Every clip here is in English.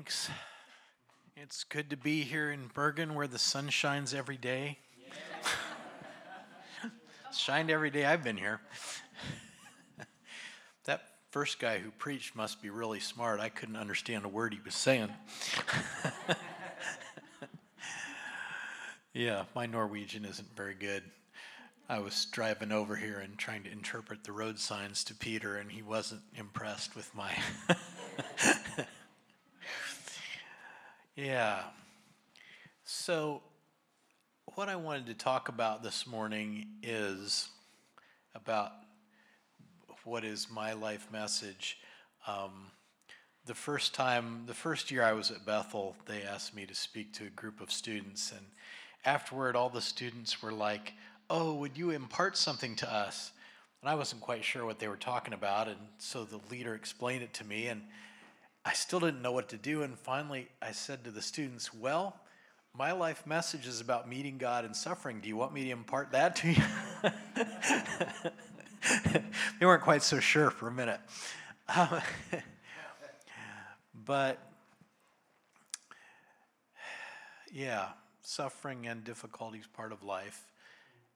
Thanks. It's good to be here in Bergen where the sun shines every day. shined every day I've been here. that first guy who preached must be really smart. I couldn't understand a word he was saying. yeah, my Norwegian isn't very good. I was driving over here and trying to interpret the road signs to Peter, and he wasn't impressed with my. Yeah. So, what I wanted to talk about this morning is about what is my life message. Um, the first time, the first year I was at Bethel, they asked me to speak to a group of students, and afterward, all the students were like, "Oh, would you impart something to us?" And I wasn't quite sure what they were talking about, and so the leader explained it to me, and I still didn't know what to do. And finally, I said to the students, Well, my life message is about meeting God and suffering. Do you want me to impart that to you? they weren't quite so sure for a minute. Um, but yeah, suffering and difficulty is part of life,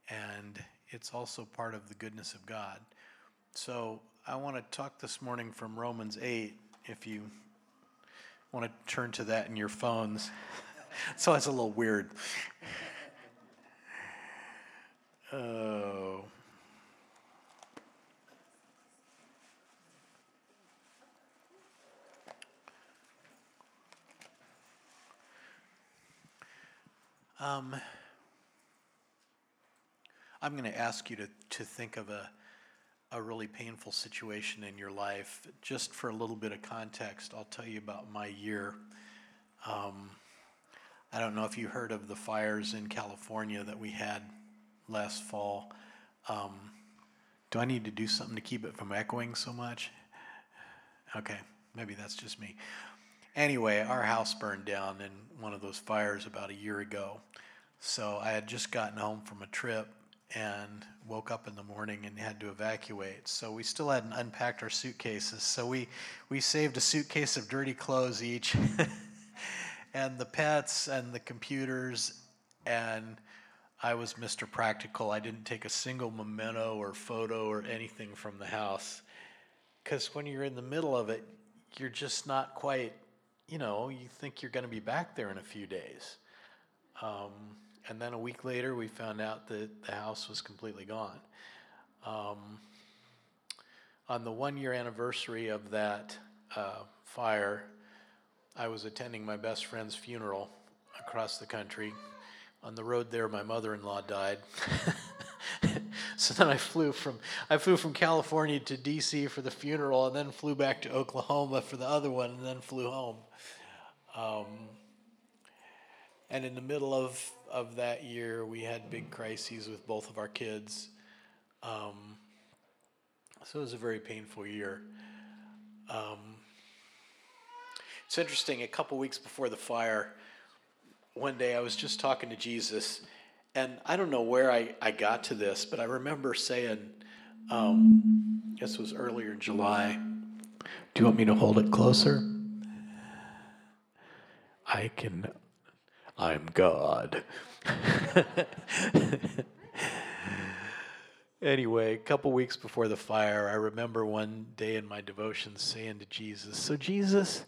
and it's also part of the goodness of God. So I want to talk this morning from Romans 8 if you want to turn to that in your phones. so it's a little weird. Oh. Um, I'm going to ask you to, to think of a, a really painful situation in your life. Just for a little bit of context, I'll tell you about my year. Um, I don't know if you heard of the fires in California that we had last fall. Um, do I need to do something to keep it from echoing so much? Okay, maybe that's just me. Anyway, our house burned down in one of those fires about a year ago. So I had just gotten home from a trip and woke up in the morning and had to evacuate. So we still hadn't unpacked our suitcases. So we, we saved a suitcase of dirty clothes each, and the pets and the computers. And I was Mr. Practical. I didn't take a single memento or photo or anything from the house. Because when you're in the middle of it, you're just not quite, you know, you think you're going to be back there in a few days. Um, and then a week later, we found out that the house was completely gone. Um, on the one year anniversary of that uh, fire, I was attending my best friend's funeral across the country. On the road there, my mother in law died. so then I flew from I flew from California to DC for the funeral, and then flew back to Oklahoma for the other one, and then flew home. Um, and in the middle of of that year, we had big crises with both of our kids. Um, so it was a very painful year. Um, it's interesting, a couple weeks before the fire, one day I was just talking to Jesus, and I don't know where I, I got to this, but I remember saying, um, this was earlier in July, do you want me to hold it closer? I can I'm God. anyway, a couple weeks before the fire, I remember one day in my devotions saying to Jesus, So, Jesus,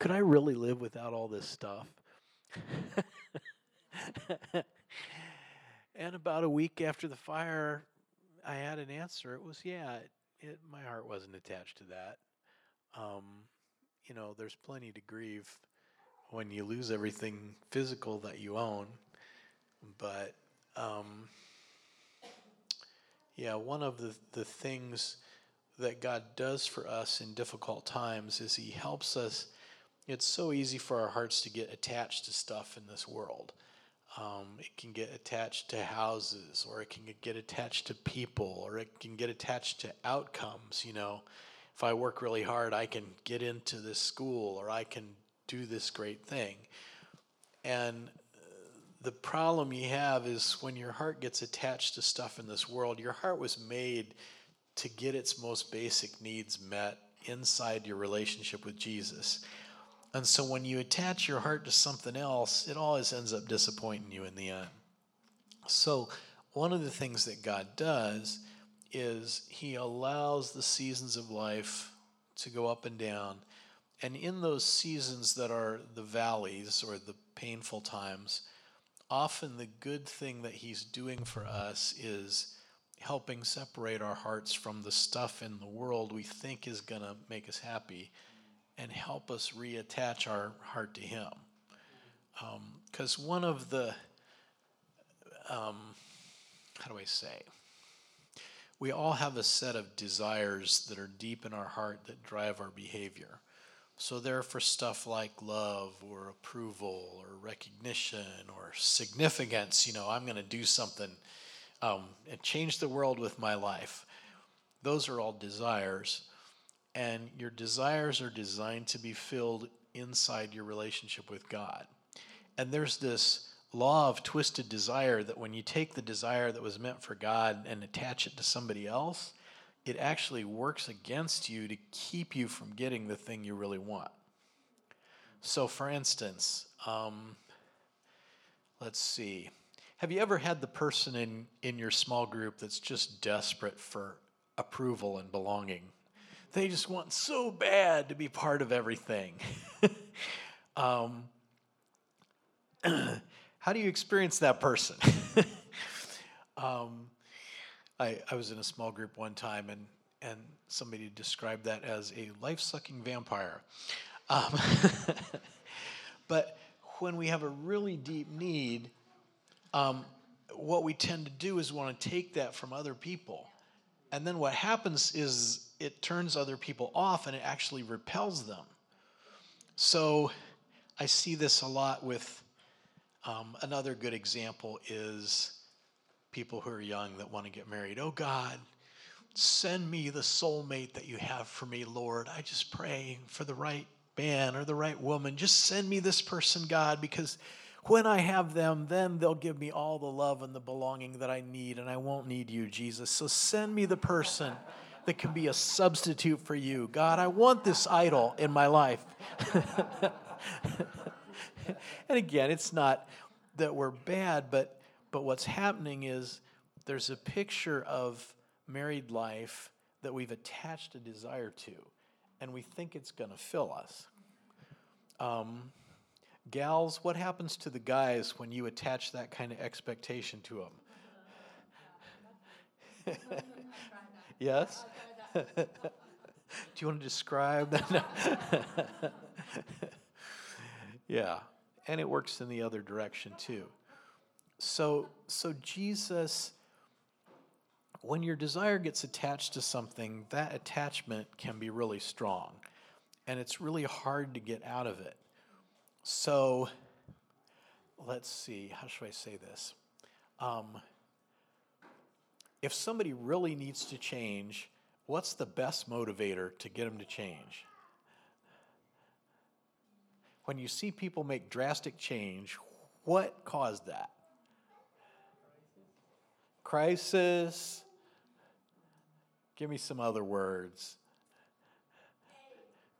could I really live without all this stuff? and about a week after the fire, I had an answer. It was, yeah, it, it, my heart wasn't attached to that. Um, you know, there's plenty to grieve when you lose everything physical that you own. But um, yeah, one of the, the things that God does for us in difficult times is He helps us. It's so easy for our hearts to get attached to stuff in this world. Um, it can get attached to houses, or it can get attached to people, or it can get attached to outcomes. You know, if I work really hard, I can get into this school, or I can do this great thing. And the problem you have is when your heart gets attached to stuff in this world, your heart was made to get its most basic needs met inside your relationship with Jesus. And so when you attach your heart to something else, it always ends up disappointing you in the end. So, one of the things that God does is He allows the seasons of life to go up and down. And in those seasons that are the valleys or the painful times, often the good thing that He's doing for us is helping separate our hearts from the stuff in the world we think is going to make us happy and help us reattach our heart to Him. Because um, one of the, um, how do I say, we all have a set of desires that are deep in our heart that drive our behavior. So they're for stuff like love or approval or recognition or significance. You know, I'm going to do something um, and change the world with my life. Those are all desires. And your desires are designed to be filled inside your relationship with God. And there's this law of twisted desire that when you take the desire that was meant for God and attach it to somebody else, it actually works against you to keep you from getting the thing you really want. So, for instance, um, let's see. Have you ever had the person in, in your small group that's just desperate for approval and belonging? They just want so bad to be part of everything. um, how do you experience that person? um, I, I was in a small group one time and, and somebody described that as a life sucking vampire. Um, but when we have a really deep need, um, what we tend to do is want to take that from other people. And then what happens is it turns other people off and it actually repels them. So I see this a lot with um, another good example is people who are young that want to get married. Oh God, send me the soulmate that you have for me, Lord. I just pray for the right man or the right woman. Just send me this person, God, because when I have them, then they'll give me all the love and the belonging that I need, and I won't need you, Jesus. So send me the person that can be a substitute for you. God, I want this idol in my life. and again, it's not that we're bad, but but what's happening is there's a picture of married life that we've attached a desire to, and we think it's going to fill us. Um, gals, what happens to the guys when you attach that kind of expectation to them? yes? Do you want to describe that? yeah, and it works in the other direction too. So, so Jesus, when your desire gets attached to something, that attachment can be really strong. And it's really hard to get out of it. So, let's see, how should I say this? Um, if somebody really needs to change, what's the best motivator to get them to change? When you see people make drastic change, what caused that? Crisis. Give me some other words.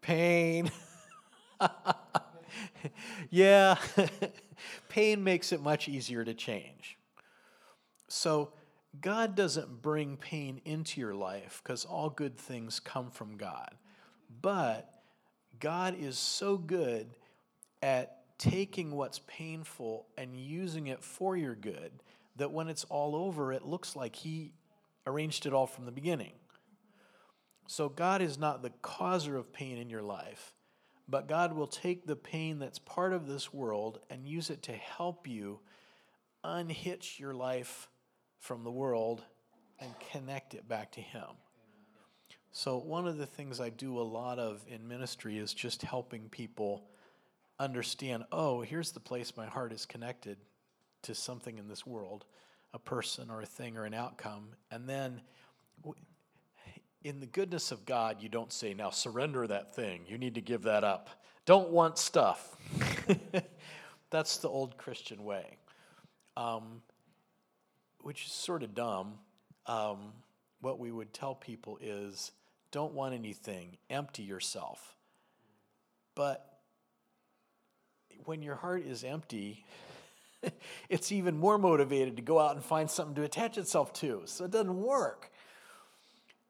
Pain. yeah, pain makes it much easier to change. So, God doesn't bring pain into your life because all good things come from God. But God is so good at taking what's painful and using it for your good that when it's all over, it looks like He arranged it all from the beginning. So God is not the causer of pain in your life, but God will take the pain that's part of this world and use it to help you unhitch your life from the world and connect it back to Him. So, one of the things I do a lot of in ministry is just helping people understand oh, here's the place my heart is connected to something in this world, a person or a thing or an outcome. And then, in the goodness of God, you don't say, now surrender that thing. You need to give that up. Don't want stuff. That's the old Christian way, um, which is sort of dumb. Um, what we would tell people is don't want anything, empty yourself. But when your heart is empty, it's even more motivated to go out and find something to attach itself to. So it doesn't work.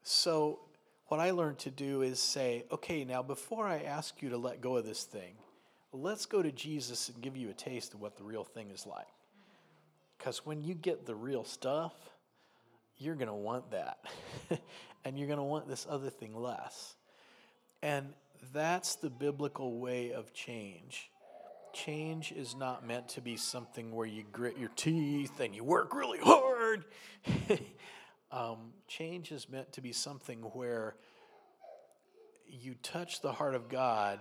So, what I learned to do is say, okay, now before I ask you to let go of this thing, let's go to Jesus and give you a taste of what the real thing is like. Because when you get the real stuff, you're going to want that. and you're going to want this other thing less. And that's the biblical way of change. Change is not meant to be something where you grit your teeth and you work really hard. um, change is meant to be something where you touch the heart of God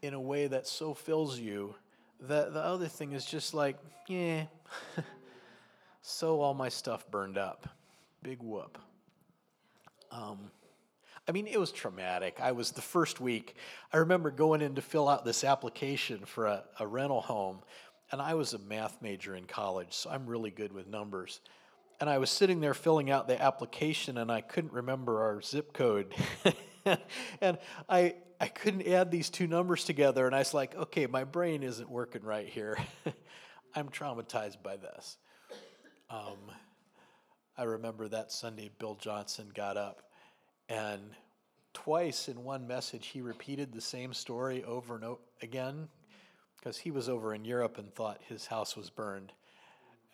in a way that so fills you that the other thing is just like, yeah, so all my stuff burned up. Big whoop. Um, I mean, it was traumatic. I was the first week. I remember going in to fill out this application for a, a rental home, and I was a math major in college, so I'm really good with numbers. And I was sitting there filling out the application, and I couldn't remember our zip code. and I, I couldn't add these two numbers together, and I was like, okay, my brain isn't working right here. I'm traumatized by this. Um, I remember that Sunday, Bill Johnson got up and twice in one message, he repeated the same story over and over again because he was over in Europe and thought his house was burned.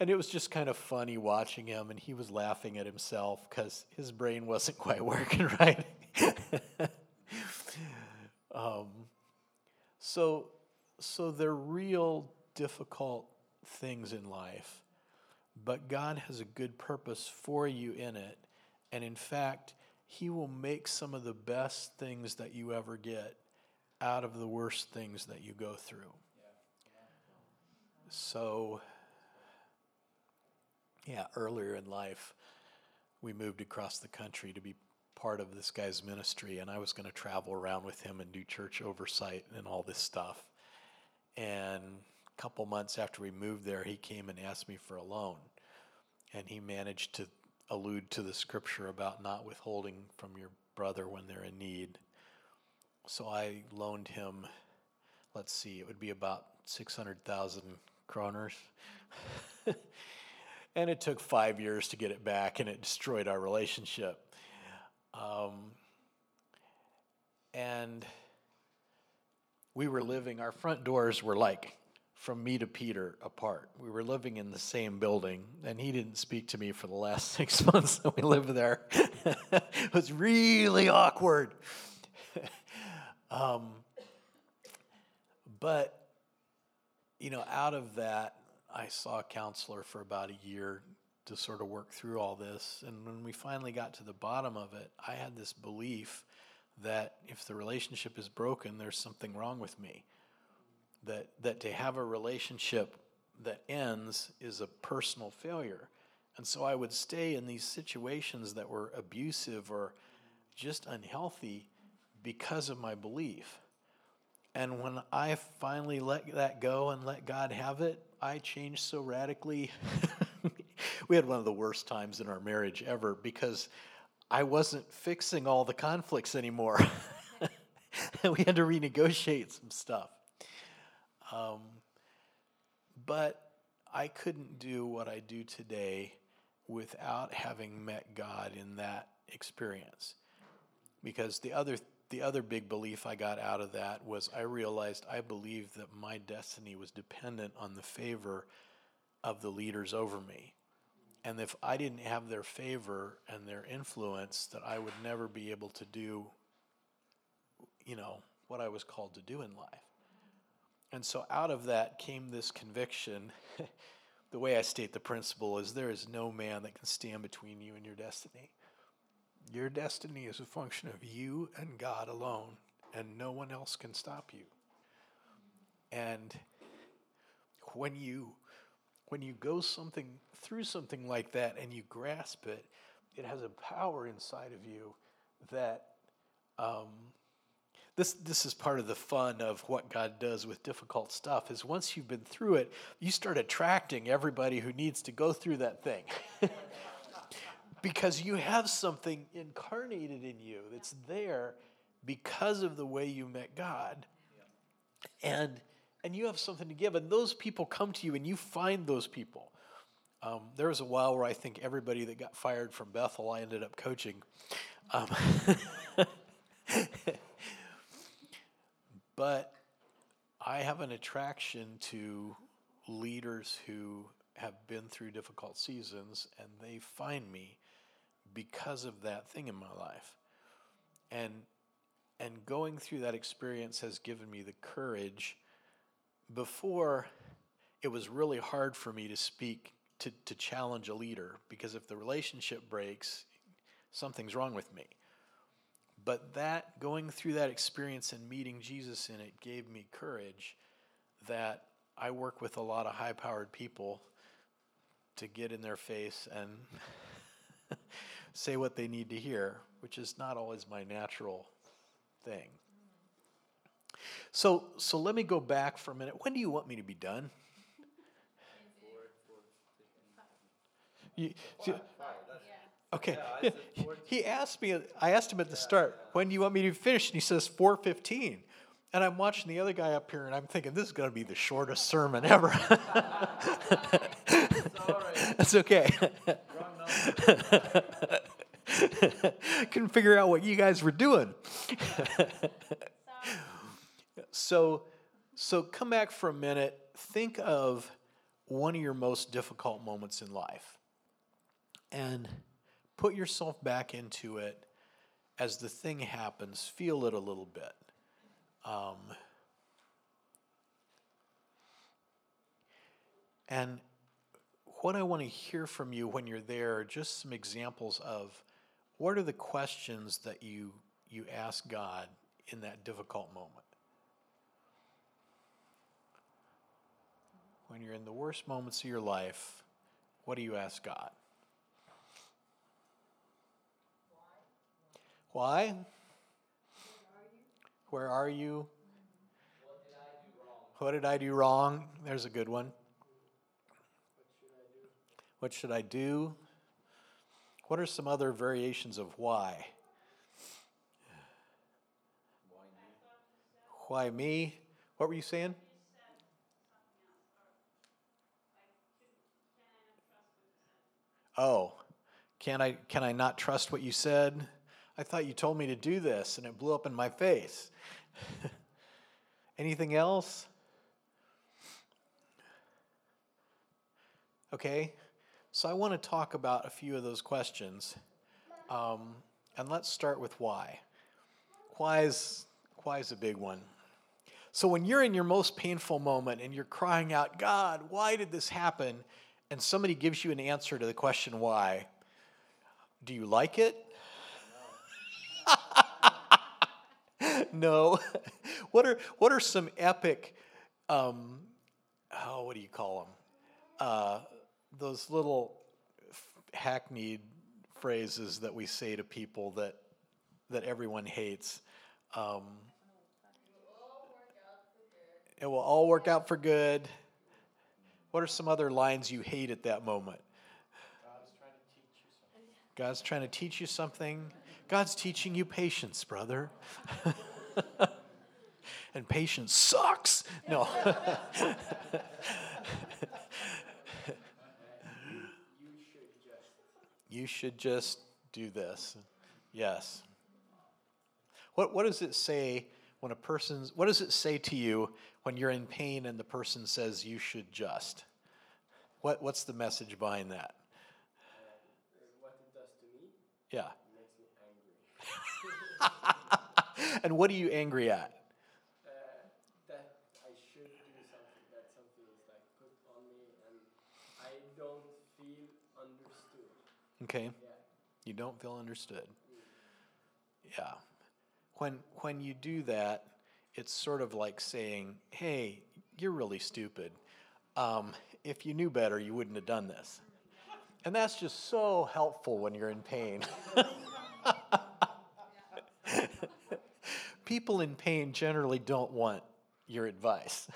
And it was just kind of funny watching him, and he was laughing at himself because his brain wasn't quite working right. um, so, so they're real difficult things in life, but God has a good purpose for you in it. And in fact, he will make some of the best things that you ever get out of the worst things that you go through. So, yeah, earlier in life, we moved across the country to be part of this guy's ministry, and I was going to travel around with him and do church oversight and all this stuff. And a couple months after we moved there, he came and asked me for a loan, and he managed to allude to the scripture about not withholding from your brother when they're in need. So I loaned him, let's see, it would be about 600,000 kroners. and it took five years to get it back, and it destroyed our relationship. Um, and we were living, our front doors were like from me to Peter apart. We were living in the same building, and he didn't speak to me for the last six months that we lived there. it was really awkward. um, but, you know, out of that, I saw a counselor for about a year to sort of work through all this. And when we finally got to the bottom of it, I had this belief that if the relationship is broken, there's something wrong with me that, that to have a relationship that ends is a personal failure. And so I would stay in these situations that were abusive or just unhealthy because of my belief. And when I finally let that go and let God have it, I changed so radically. we had one of the worst times in our marriage ever because I wasn't fixing all the conflicts anymore. we had to renegotiate some stuff. Um, but I couldn't do what I do today without having met God in that experience. Because the other the other big belief I got out of that was I realized I believed that my destiny was dependent on the favor of the leaders over me. And if I didn't have their favor and their influence, that I would never be able to do, you know, what I was called to do in life. And so out of that came this conviction. the way I state the principle is there is no man that can stand between you and your destiny. Your destiny is a function of you and God alone, and no one else can stop you. And when you when you go something through something like that and you grasp it, it has a power inside of you that um, this this is part of the fun of what God does with difficult stuff is once you've been through it, you start attracting everybody who needs to go through that thing. because you have something incarnated in you that's there because of the way you met God. And and you have something to give and those people come to you and you find those people. Um, there was a while where I think everybody that got fired from Bethel, I ended up coaching. Um, but I have an attraction to leaders who have been through difficult seasons and they find me because of that thing in my life. And and going through that experience has given me the courage before it was really hard for me to speak to, to challenge a leader because if the relationship breaks, something's wrong with me. But that going through that experience and meeting Jesus in it gave me courage that I work with a lot of high powered people to get in their face and say what they need to hear, which is not always my natural thing. So, so let me go back for a minute. When do you want me to be done? You, see, okay. Yeah, he asked me. I asked him at the start, "When do you want me to finish?" And he says, "4:15." And I'm watching the other guy up here, and I'm thinking, "This is going to be the shortest sermon ever." That's okay. Couldn't figure out what you guys were doing. so, so come back for a minute. Think of one of your most difficult moments in life, and put yourself back into it as the thing happens. Feel it a little bit. Um, and what I want to hear from you when you're there are just some examples of what are the questions that you you ask God in that difficult moment. When you're in the worst moments of your life, what do you ask God? Why? Where are you? What did I do wrong? There's a good one. What should I do? What are some other variations of why? Why me? What were you saying? Oh, can I can I not trust what you said? I thought you told me to do this and it blew up in my face. Anything else? Okay, so I want to talk about a few of those questions. Um, and let's start with why. Why is, why is a big one. So when you're in your most painful moment and you're crying out, God, why did this happen? And somebody gives you an answer to the question why, do you like it? no. what are what are some epic? Um, oh, what do you call them? Uh, those little hackneyed phrases that we say to people that that everyone hates. Um, it will all work out for good. What are some other lines you hate at that moment? God's trying to teach you something. God's teaching you patience, brother. and patience sucks. No. You should just do this. Yes. What, what does it say when a person's, what does it say to you when you're in pain and the person says you should just? What, what's the message behind that? what it does to me Yeah. makes me angry. and what are you angry at? Uh, that I should do something, that something is like put on me and I don't feel understood. Okay. Yeah. You don't feel understood. Yeah. When when you do that, it's sort of like saying, "Hey, you're really stupid. Um, if you knew better, you wouldn't have done this." And that's just so helpful when you're in pain. People in pain generally don't want your advice.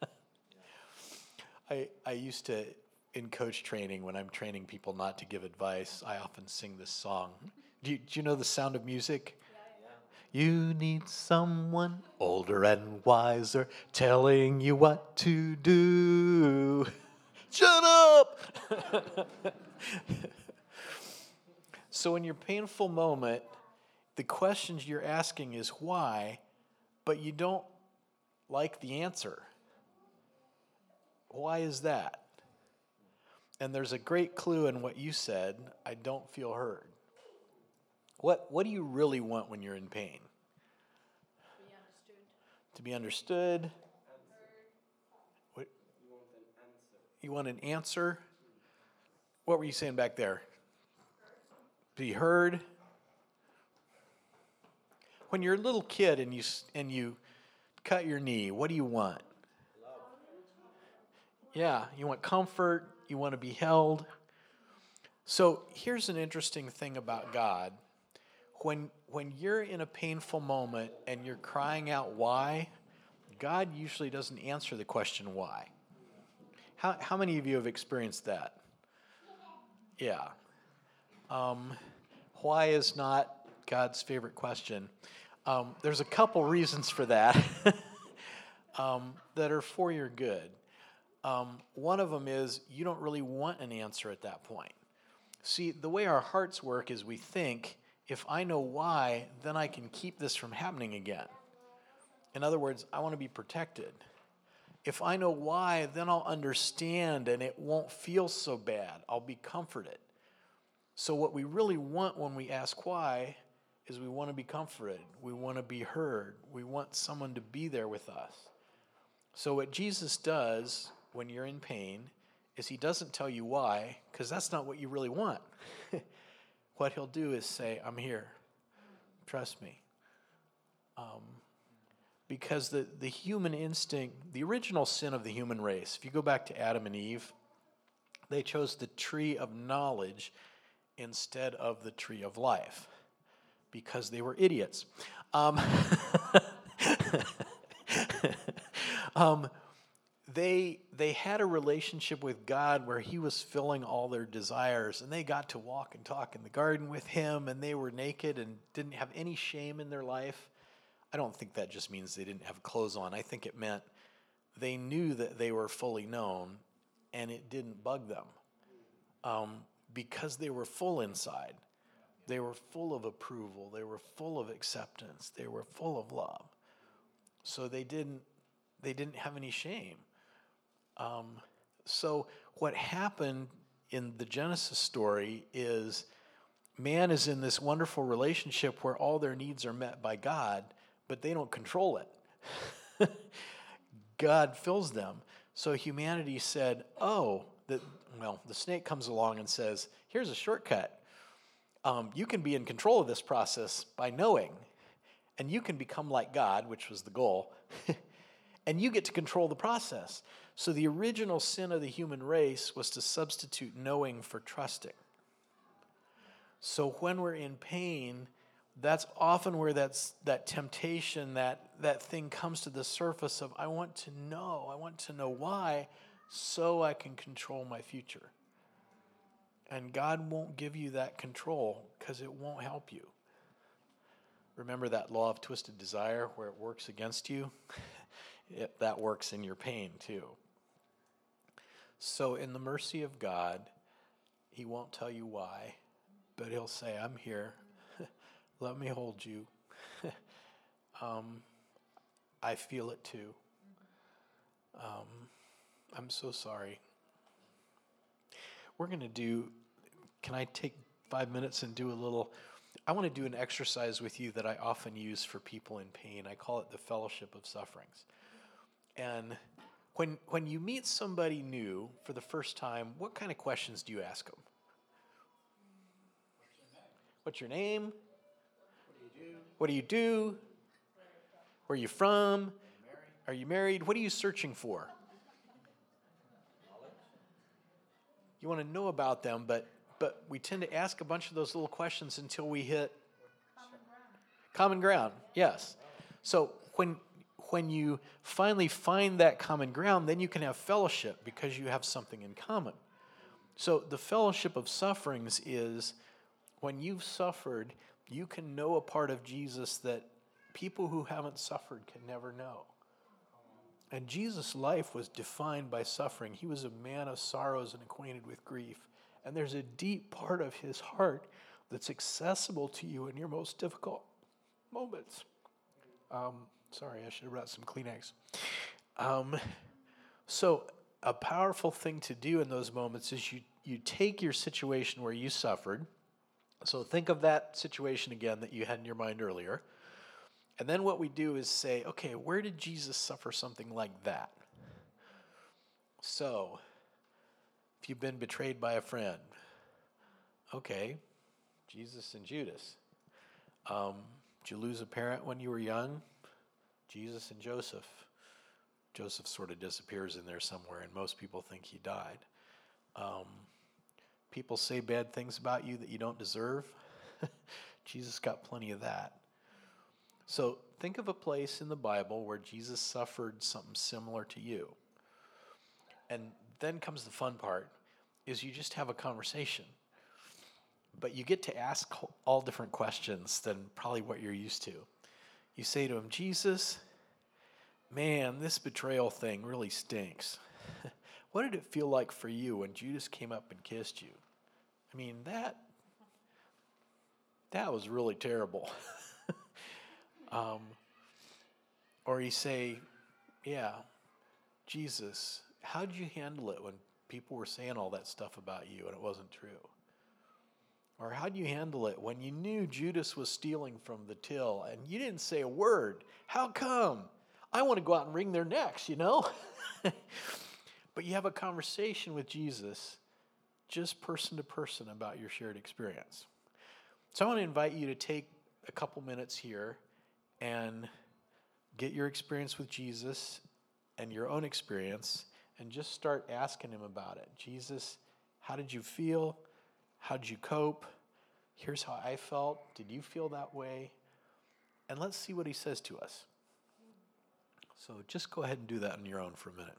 I, I used to, in coach training, when I'm training people not to give advice, I often sing this song. Do you, do you know the sound of music? You need someone older and wiser telling you what to do. Shut up! so, in your painful moment, the questions you're asking is why, but you don't like the answer. Why is that? And there's a great clue in what you said I don't feel heard. What, what do you really want when you're in pain? To be understood. What, You want an answer. you want an answer? What were you saying back there? Be heard. When you're a little kid and you and you cut your knee, what do you want? Yeah, you want comfort, you want to be held. So, here's an interesting thing about God. When when you're in a painful moment and you're crying out why, God usually doesn't answer the question why. How, how many of you have experienced that? Yeah. Um, why is not God's favorite question? Um, there's a couple reasons for that um, that are for your good. Um, one of them is you don't really want an answer at that point. See, the way our hearts work is we think, if I know why, then I can keep this from happening again. In other words, I want to be protected. If I know why, then I'll understand and it won't feel so bad. I'll be comforted. So, what we really want when we ask why is we want to be comforted. We want to be heard. We want someone to be there with us. So, what Jesus does when you're in pain is he doesn't tell you why, because that's not what you really want. what he'll do is say, I'm here. Trust me. Um, because the, the human instinct, the original sin of the human race, if you go back to Adam and Eve, they chose the tree of knowledge instead of the tree of life because they were idiots. Um, um, they, they had a relationship with God where He was filling all their desires, and they got to walk and talk in the garden with Him, and they were naked and didn't have any shame in their life. I don't think that just means they didn't have clothes on. I think it meant they knew that they were fully known, and it didn't bug them um, because they were full inside. They were full of approval. They were full of acceptance. They were full of love. So they didn't they didn't have any shame. Um, so what happened in the Genesis story is man is in this wonderful relationship where all their needs are met by God, but they don't control it. God fills them. So humanity said, "Oh, that, well, the snake comes along and says, here's a shortcut. Um, you can be in control of this process by knowing, and you can become like God, which was the goal, and you get to control the process. So the original sin of the human race was to substitute knowing for trusting. So when we're in pain, that's often where that's that temptation, that that thing comes to the surface of I want to know, I want to know why, so I can control my future. And God won't give you that control because it won't help you. Remember that law of twisted desire where it works against you? It, that works in your pain too. So, in the mercy of God, He won't tell you why, but he'll say, I'm here. Let me hold you. um, I feel it too. Um, I'm so sorry. We're going to do, can I take five minutes and do a little? I want to do an exercise with you that I often use for people in pain. I call it the fellowship of sufferings. And when, when you meet somebody new for the first time, what kind of questions do you ask them? What's your name? What do you do? Where are you from? Are you married? What are you searching for? You want to know about them, but but we tend to ask a bunch of those little questions until we hit common ground. Common ground, yes. So when when you finally find that common ground, then you can have fellowship because you have something in common. So the fellowship of sufferings is when you've suffered, you can know a part of Jesus that people who haven't suffered can never know. And Jesus' life was defined by suffering. He was a man of sorrows and acquainted with grief. And there's a deep part of his heart that's accessible to you in your most difficult moments. Um, sorry, I should have brought some Kleenex. Um, so, a powerful thing to do in those moments is you, you take your situation where you suffered. So, think of that situation again that you had in your mind earlier. And then what we do is say, okay, where did Jesus suffer something like that? So, if you've been betrayed by a friend, okay, Jesus and Judas. Um, did you lose a parent when you were young? Jesus and Joseph. Joseph sort of disappears in there somewhere, and most people think he died. Um, people say bad things about you that you don't deserve. Jesus got plenty of that. So think of a place in the Bible where Jesus suffered something similar to you. And then comes the fun part is you just have a conversation. But you get to ask all different questions than probably what you're used to. You say to him, Jesus, man, this betrayal thing really stinks. what did it feel like for you when Judas came up and kissed you? I mean, that that was really terrible. um, or you say, yeah, Jesus, how did you handle it when people were saying all that stuff about you and it wasn't true? Or how do you handle it when you knew Judas was stealing from the till and you didn't say a word? How come? I want to go out and wring their necks, you know? but you have a conversation with Jesus, just person to person, about your shared experience. So I want to invite you to take a couple minutes here and get your experience with Jesus and your own experience and just start asking him about it. Jesus, how did you feel? How did you cope? Here's how I felt. Did you feel that way? And let's see what he says to us. So just go ahead and do that on your own for a minute.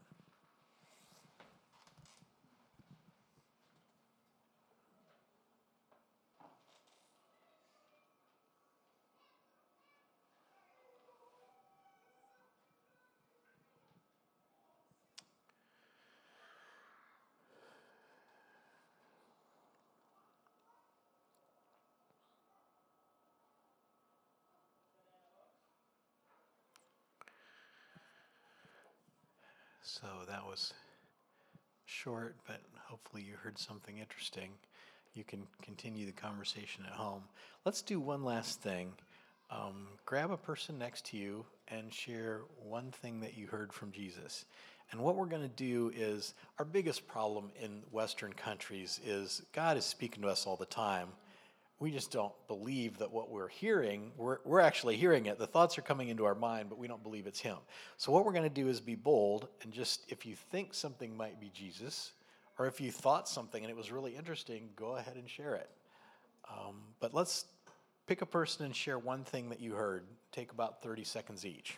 So that was short, but hopefully you heard something interesting. You can continue the conversation at home. Let's do one last thing. Um, grab a person next to you and share one thing that you heard from Jesus. And what we're going to do is our biggest problem in Western countries is God is speaking to us all the time we just don't believe that what we're hearing, we're, we're actually hearing it. The thoughts are coming into our mind, but we don't believe it's Him. So, what we're going to do is be bold and just, if you think something might be Jesus, or if you thought something and it was really interesting, go ahead and share it. Um, but let's pick a person and share one thing that you heard. Take about 30 seconds each.